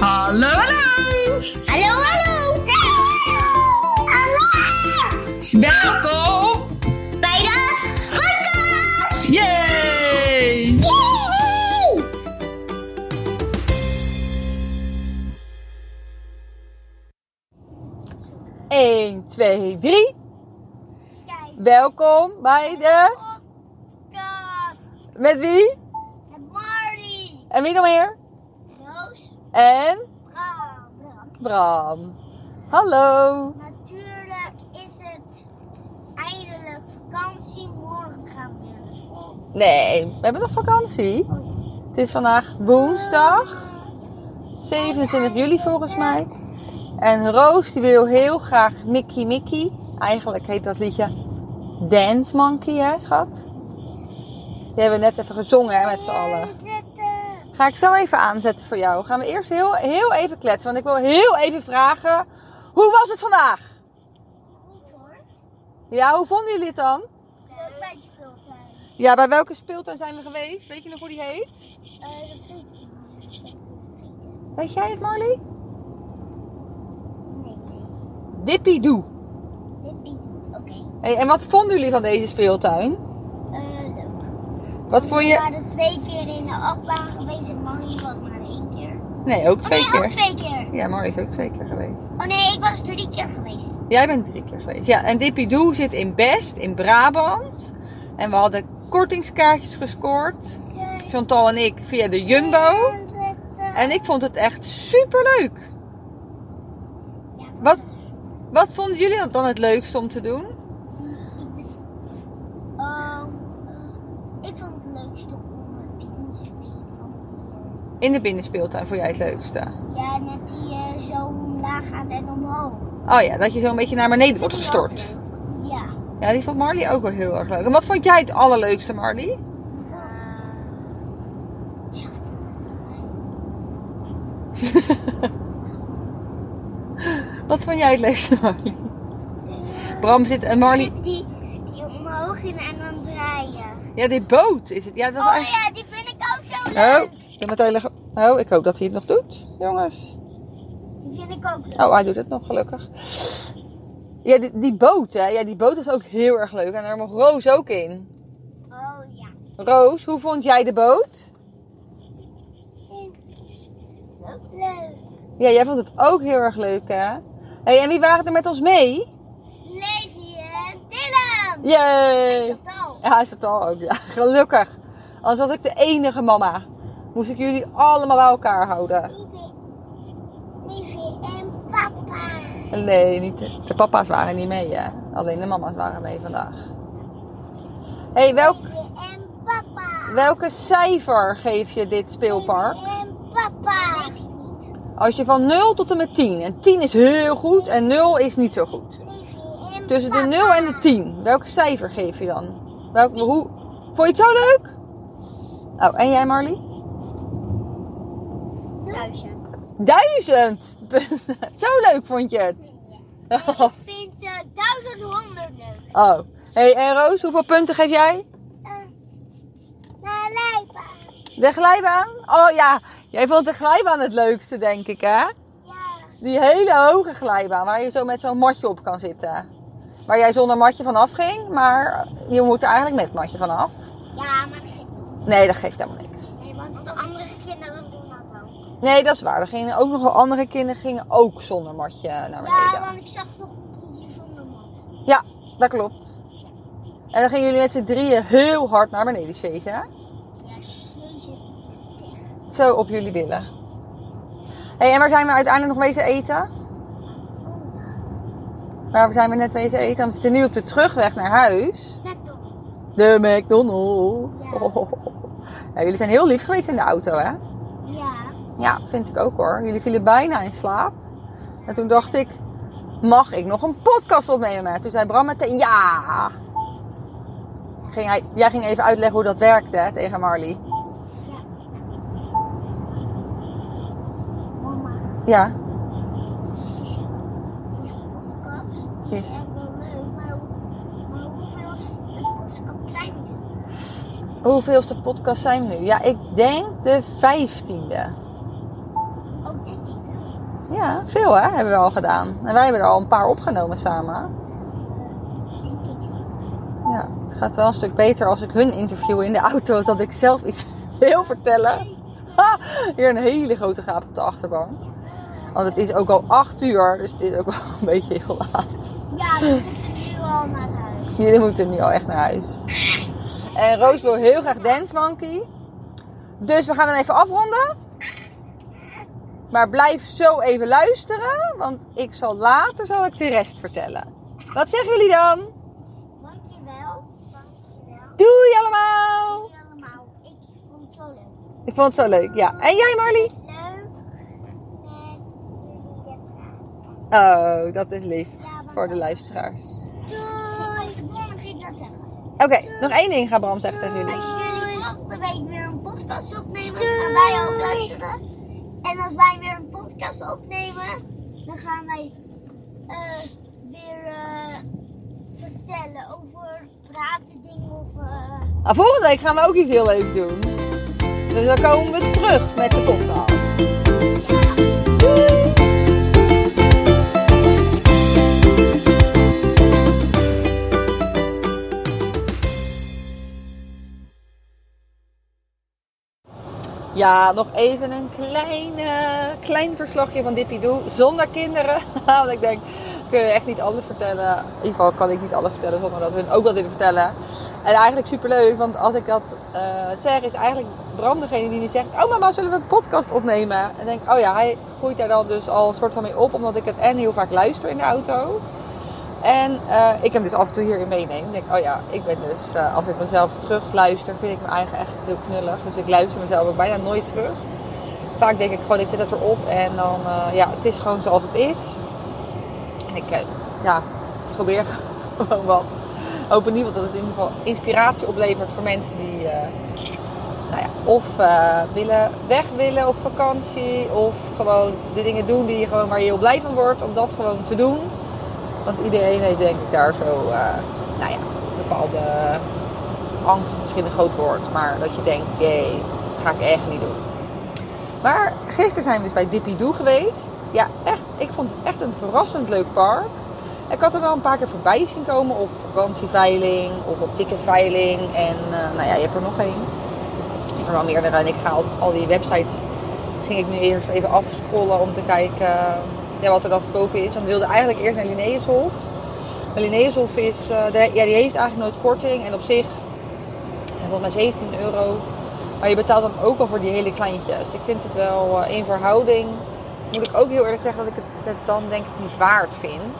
Hallo, hallo! Hallo, hallo! Hallo! Welkom! Bij de podcast! Yay! Yay! 1, 2, 3. Kijk, Welkom bij de... podcast! Met wie? Met Marley! En wie nog meer? En Bram, Bram. Hallo. Natuurlijk is het eindelijk vakantie. Morgen gaan we weer naar school. Nee, we hebben nog vakantie. Oh. Het is vandaag woensdag, 27 juli volgens mij. En Roos die wil heel graag Mickey Mickey. Eigenlijk heet dat liedje Dance Monkey, hè schat? Die hebben we net even gezongen hè, met z'n allen. Ga ik zo even aanzetten voor jou. Gaan we eerst heel, heel even kletsen. Want ik wil heel even vragen. Hoe was het vandaag? Goed hoor. Ja, hoe vonden jullie het dan? Leuk bij de speeltuin. Ja, bij welke speeltuin zijn we geweest? Weet je nog hoe die heet? Eh, dat weet ik niet. Weet jij het, Marley? Nee. Dippy Doe. Oké. Hey, en wat vonden jullie van deze speeltuin? Wat vond We je? waren twee keer in de achtbaan geweest en Marie was maar één keer. Nee, ook Oh twee nee, keer. ook twee keer. Ja, Marley is ook twee keer geweest. Oh nee, ik was drie keer geweest. Jij bent drie keer geweest. Ja, en Dippy zit in Best, in Brabant. En we hadden kortingskaartjes gescoord. Chantal en ik via de Jumbo. En ik vond het echt super leuk. Ja, Wat, wat vonden jullie dan het leukste om te doen? Ik, ben, Ehm, eh, ik vond het leukste om het binnen te spelen van die, In de binnenspeeltuin vond jij het leukste. ja, net die eh, zo omlaag gaat en omhoog. Oh ja, dat je zo een beetje naar beneden wordt ik gestort. Ja. Ja, die vond Marley ook wel heel erg leuk. En wat vond jij het allerleukste, Marley? Wat vond jij het leukste, Marley? Bram zit en Marley... Die, die omhoog in en dan draaien. Ja, die boot is het. Ja, dat Oh eigenlijk... ja, die vind ik ook zo Oh, leuk. de mijn telefoon. Oh, ik hoop dat hij het nog doet, jongens. Die vind ik ook leuk. Oh, hij doet het nog, gelukkig. Ja, die, die boot, hè. Ja, die boot is ook heel erg leuk. En daar mag Roos ook in. Oh ja. Roos, hoe vond jij de boot? Leuk. Ja, jij vond het ook heel erg leuk, hè? hey, en wie waren er met ons mee? Levi en Dylan. Yay! Chantal. Ja, is het al ook, ja. Gelukkig. Anders was ik de enige mama. Moest ik jullie allemaal bij elkaar houden. En papa. Nee, niet de, papa's waren niet mee, hè. Alleen de mama's waren mee vandaag. hey, welk, en papa. welke cijfer geef je dit speelpark? En papa. Niet. Als je van 0 tot en met 10. En 10 is heel goed en 0 is niet zo goed. Tussen de papa. 0 en de 10. Welk cijfer geef je dan? Welk, hoe, vond je het zo leuk? Oh, en jij Marley? Duizend. Zo leuk vond je het? Ik vind uh, duizend honderd leuk. oh. hey, en Roos, hoeveel punten geef jij? Uh, naar Leipa. De glijbaan? Oh ja, jij vond de glijbaan het leukste, denk ik, hè? Ja. Die hele hoge glijbaan waar je zo met zo'n matje op kan zitten. Waar jij zonder matje vanaf ging, maar je moet er eigenlijk met matje vanaf. Ja, maar dat geeft toch Nee, dat geeft helemaal niks. Nee, want de andere kinderen doen dat ook. Nee, dat is waar. Er gingen ook nog wel andere kinderen gingen ook zonder matje naar Ja, beneden. want ik zag nog een kindje zonder mat. Ja, dat klopt. En dan gingen jullie met z'n drieën heel hard naar beneden chasen, hè? Ja, jezus. Zo op jullie billen. hey, en waar zijn we uiteindelijk nog wezen eten? Waar zijn we net wezen eten? We zitten nu op de terugweg naar huis. McDonald's. De McDonald's. Ja. Oh. Ja, jullie zijn heel lief geweest in de auto, hè? Ja. Ja, vind ik ook hoor. Jullie vielen bijna in slaap. En toen dacht ik, mag ik nog een podcast opnemen? En toen zei Bram meteen ja. Ging hij, jij ging even uitleggen hoe dat werkte hè, tegen Marley. Ja. Mama, Ja. die? Hoeveelste podcast zijn we nu? Ja, ik denk de vijftiende. Ja, veel hè, hebben we al gedaan. En wij hebben er al een paar opgenomen samen. Ja, het gaat wel een stuk beter als ik hun interview in de auto, als dat ik zelf iets wil vertellen. Ha, hier een hele grote gaap op de achterbank. Want het is ook al 8 uur, dus het is ook wel een beetje heel laat. Ja, we moeten nu al naar huis. Jullie moeten nu al echt naar huis. En Roos wil heel graag Dance Monkey. Dus we gaan hem even afronden. Maar blijf zo even luisteren, want ik zal later zal ik de rest vertellen. Wat zeggen jullie dan? Dankjewel. Dankjewel. Doei allemaal! Doei allemaal. Ik vond het zo leuk. Ik vond het zo leuk, ja. En jij Marlie? Leuk met. Oh, dat is lief Ja, voor de luisteraars. Doei. Morgen ga ik dat zeggen. Oké, nog één ding gaat Bram zeggen tegen jullie. Als jullie volgende week weer een podcast opnemen, dan gaan wij ook luisteren. En als wij weer een podcast opnemen, dan gaan wij eh, weer eh, vertellen over praten dingen of... eh, Nou, volgende week gaan we ook iets heel leuks doen. Dus dan komen we terug met de podcast. Ja, nog even een klein, klein verslagje van Dippy Doe zonder kinderen. Want ik denk, kun je echt niet alles vertellen. In ieder geval kan ik niet alles vertellen zonder dat hun ook wat willen vertellen. En eigenlijk superleuk, want als ik dat eh, zeg, is eigenlijk Bram degene die nu zegt... Oh mama, zullen we een podcast opnemen? En denk oh ja, hij groeit daar dan dus al een soort van mee op, omdat ik het en heel vaak luister in de auto. En eh, ik hem dus af en toe hierin meeneem. Ik denk, oh ja, ik ben dus, eh, als ik mezelf terug luister, vind ik me eigen echt heel knullig. Dus ik luister mezelf ook bijna nooit terug. Vaak denk ik gewoon, ik zet het erop en dan, eh, ja, het is gewoon zoals het is. En ik, ja, probeer gewoon wat. Hoop in ieder geval dat het in ieder geval inspiratie oplevert voor mensen die, nou ja, of willen weg willen op vakantie. Of gewoon de dingen doen die je gewoon, waar je heel blij van wordt, om dat gewoon te doen. Want iedereen heeft denk ik daar zo, eh, nou ja, bepaalde angst, is misschien een groot woord. Maar dat je denkt, jee, ga ik echt niet doen. Maar gisteren zijn we dus bij Dippy geweest. Ja, echt, ik vond het echt een verrassend leuk park. Ik had er wel een paar keer voorbij zien komen op vakantieveiling of op ticketveiling. En eh, nou ja, je hebt er nog één. Ik heb er wel meerdere. En ik ga op al die websites, ging ik nu eerst even afscrollen om te kijken eh, ja, wat er dan goedkoop is. Want we wilden eigenlijk eerst naar Linnaeushof. Maar is, eh, ja, die heeft eigenlijk nooit korting. En op zich zijn volgens mij 17 euro. Maar je betaalt dan ook al voor die hele kleintjes. Ik vind het wel eh, in verhouding. Moet ik ook heel eerlijk zeggen dat ik het, het dan denk ik niet waard vind.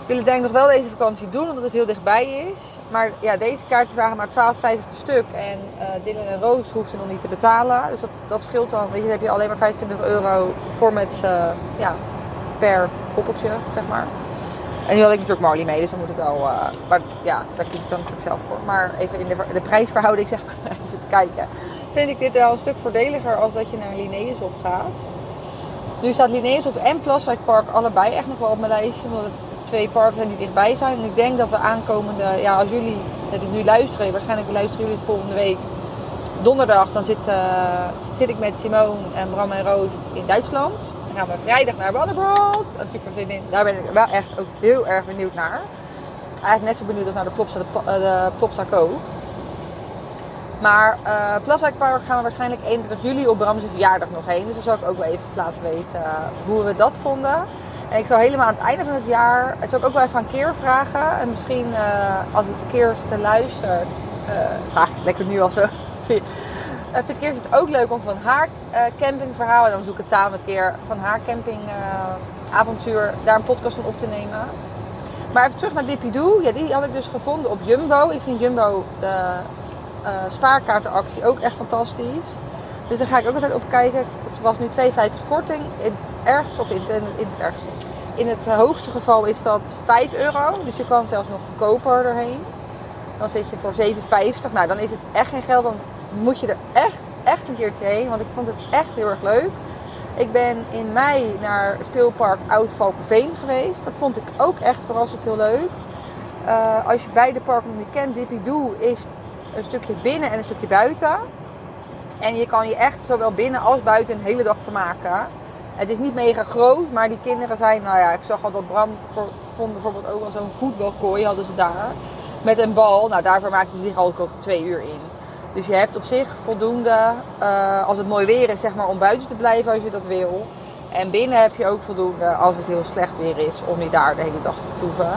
Ik wil het denk ik nog wel deze vakantie doen, omdat het heel dichtbij is. Maar ja, deze kaartjes waren maar 12,50 per stuk. En eh Dylan en Roos ze nog niet te betalen. Dus dat, dat scheelt dan. Weet je, dan heb je alleen maar 25 euro voor met, eh, ja, per koppeltje, zeg maar. En nu had ik natuurlijk Marley mee, dus dan moet ik wel... eh, maar ja, daar kies ik dan natuurlijk zelf voor. Maar even in de, de prijsverhouding, zeg maar, even kijken. Vind ik dit wel een stuk voordeliger als dat je naar Linnaeushof gaat. Nu staat Linnaeushof en Plaswijkpark allebei echt nog wel op mijn lijstje. Twee parken die dichtbij zijn. En ik denk dat we aankomende... Ja, als jullie het nu luisteren, waarschijnlijk luisteren jullie het volgende week. Donderdag, dan zit, eh, zit ik met Simone en Bram en Roos in Duitsland. Dan gaan we vrijdag naar Warner Bros. Daar is super zin in. Daar ben ik wel echt ook heel erg benieuwd naar. Eigenlijk net zo benieuwd als naar de Plopsa, de, eh, Co. Maar eh Plaswijkpark gaan we waarschijnlijk 21 juli op Bram's verjaardag nog heen. Dus dan zal ik ook wel even laten weten hoe we dat vonden. En ik zou helemaal aan het einde van het jaar, zou ik ook wel even aan Keer vragen. En misschien eh, als ik Keerste luistert, eh vraag ik het lekker nu al zo. Uh, vindt Keerst het ook leuk om van haar eh, campingverhaal, en dan zoek ik het samen met Keer, van haar campingavontuur, daar een podcast van op te nemen. Maar even terug naar Dippy Doe. Ja, die had ik dus gevonden op Jumbo. Ik vind Jumbo de spaarkaartenactie ook echt fantastisch. Dus daar ga ik ook altijd op kijken. Was nu 2,50 korting. In het ergste, of in, in ergste. In het hoogste geval is dat 5 euro. Dus je kan zelfs nog goedkoper erheen. Dan zit je voor 7,50. Nou, dan is het echt geen geld. Dan moet je er echt, echt een keertje heen. Want ik vond het echt heel erg leuk. Ik ben in mei naar speelpark Oud Valkenveen geweest. Dat vond ik ook echt verrassend heel leuk. Eh, als je beide parken nog niet kent, Dippy Doe is een stukje binnen en een stukje buiten. En je kan je echt zowel binnen als buiten een hele dag vermaken. Het is niet mega groot, maar die kinderen zijn, nou ja, ik zag al dat Bram vond bijvoorbeeld ook al zo'n voetbalkooi hadden ze daar. Met een bal, nou daarvoor maakte ze zich al twee uur in. Dus je hebt op zich voldoende, eh, als het mooi weer is, zeg maar, om buiten te blijven als je dat wil. En binnen heb je ook voldoende, als het heel slecht weer is, om je daar de hele dag te proeven.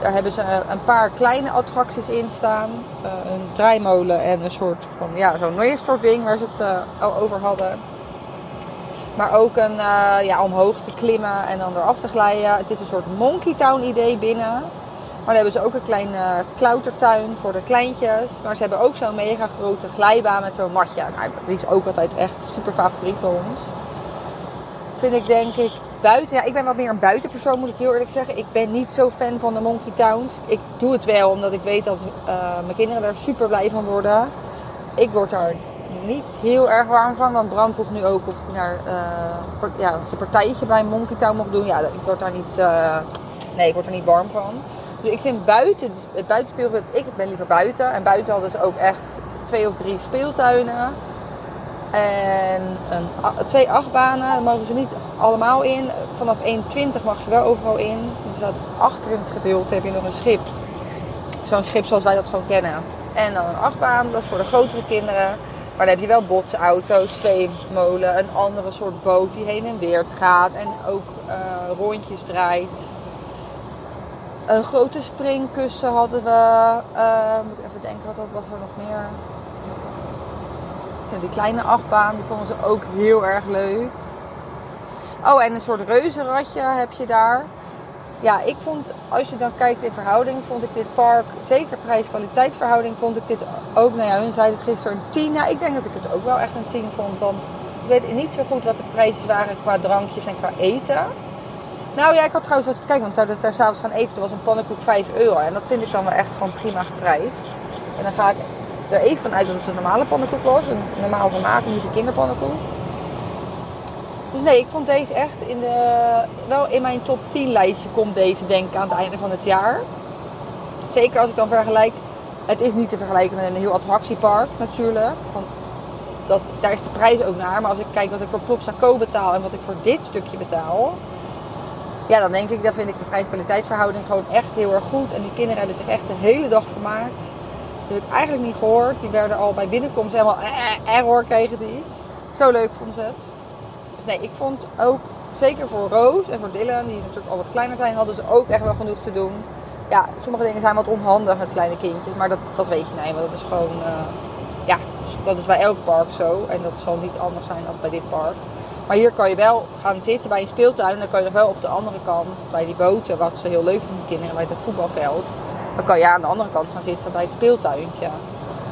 Daar hebben ze een paar kleine attracties in staan. Uh, een draaimolen en een soort van, ja, zo'n soort ding waar ze het uh, al over hadden. Maar ook een, ja, omhoog te klimmen en dan eraf te glijden. Het is een soort Monkey Town idee binnen. Maar dan hebben ze ook een kleine klautertuin voor de kleintjes. Maar ze hebben ook zo'n mega grote glijbaan met zo'n matje. Nou, die is ook altijd echt super favoriet bij ons. Vind ik denk ik buiten. Ja, ik ben wat meer een buitenpersoon, moet ik heel eerlijk zeggen. Ik ben niet zo fan van de Monkey Towns. Ik doe het wel omdat ik weet dat uh, mijn kinderen daar super blij van worden. Ik word daar niet heel erg warm van. Want Bram vroeg nu ook of hij naar uh, ja, zijn partijtje bij Monkey Town mocht doen. Ja, ik word daar niet, uh, nee, ik word er niet warm van. Dus ik vind buiten, het buitenspeelveld, ik ben liever buiten. En buiten hadden ze ook echt twee of drie speeltuinen. En een, twee achtbanen, daar mogen ze niet allemaal in. Vanaf 1,20 mag je wel overal in. Er staat achter in het gedeelte heb je nog een schip. Zo'n schip zoals wij dat gewoon kennen. En dan een achtbaan, dat is voor de grotere kinderen. Maar dan heb je wel botsauto's, zweefmolen, een andere soort boot die heen en weer gaat. En ook uh, rondjes draait. Een grote springkussen hadden we. Uh, moet ik even denken, wat was er nog meer? Ja, die kleine achtbaan, die vonden ze ook heel erg leuk. Oh, en een soort reuzenradje heb je daar. Ja, ik vond, als je dan kijkt in verhouding, vond ik dit park, zeker prijs-kwaliteit verhouding, vond ik dit ook, nou ja, hun zeiden het gisteren een 10. Nou, ik denk dat ik het ook wel echt een 10 vond, want ik weet niet zo goed wat de prijzen waren qua drankjes en qua eten. Nou ja, ik had trouwens wat te kijken, want zouden daar s'avonds gaan eten. Er was een pannenkoek 5 euro en dat vind ik dan wel echt gewoon prima geprijsd. En dan ga ik er even vanuit dat het een normale pannenkoek was. Een normaal vermaak, niet een kinderpannenkoek. Dus nee, ik vond deze echt in de, wel in mijn top 10 lijstje komt deze denk ik aan het einde van het jaar. Zeker als ik dan vergelijk, het is niet te vergelijken met een heel attractiepark natuurlijk. Want dat, daar is de prijs ook naar. Maar als ik kijk wat ik voor Plopsaco betaal en wat ik voor dit stukje betaal. Ja, dan denk ik, dan vind ik de prijs-kwaliteitsverhouding gewoon echt heel erg goed. En die kinderen hebben zich echt de hele dag vermaakt. Die heb ik eigenlijk niet gehoord. Die werden al bij binnenkomst helemaal eh, error kregen die. Zo leuk vonden ze het. Dus nee, ik vond ook, zeker voor Roos en voor Dylan, die natuurlijk al wat kleiner zijn, hadden ze ook echt wel genoeg te doen. Ja, sommige dingen zijn wat onhandig met kleine kindjes, maar dat, dat weet je nou want dat is gewoon, ja, dat is bij elk park zo. En dat zal niet anders zijn als bij dit park. Maar hier kan je wel gaan zitten bij een speeltuin. En dan kan je nog wel op de andere kant, bij die boten, wat ze heel leuk vinden, kinderen, bij het voetbalveld dan kan je aan de andere kant gaan zitten bij het speeltuintje.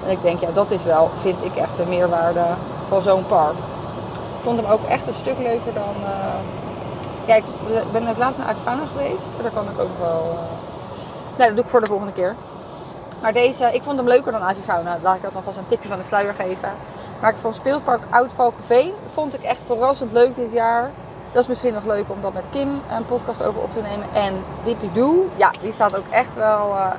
En ik denk, ja, dat is wel, vind ik echt de meerwaarde van zo'n park. Ik vond hem ook echt een stuk leuker dan. Uh... Ja, ik ben het laatst naar Aquafana geweest. Daar kan ik ook wel. Uh... Nee, dat doe ik voor de volgende keer. Maar deze, ik vond hem leuker dan Avifauna. Laat ik dat nog als een tikje van de sluier geven. Maar ik vond speelpark Oud Valkenveen vond ik echt verrassend leuk dit jaar. Dat is misschien nog leuk om dat met Kim een podcast over op te nemen. En Dippy Doo, ja, die staat ook echt wel uh,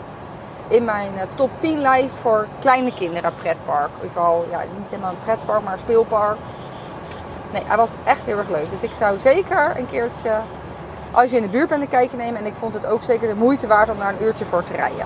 in mijn uh, top 10 lijst voor kleine kinderen pretpark. Ieder geval, ja, niet helemaal een pretpark, maar een speelpark. Nee, hij was echt heel erg leuk. Dus ik zou zeker een keertje, als je in de buurt bent, een kijkje nemen. En ik vond het ook zeker de moeite waard om daar een uurtje voor te rijden.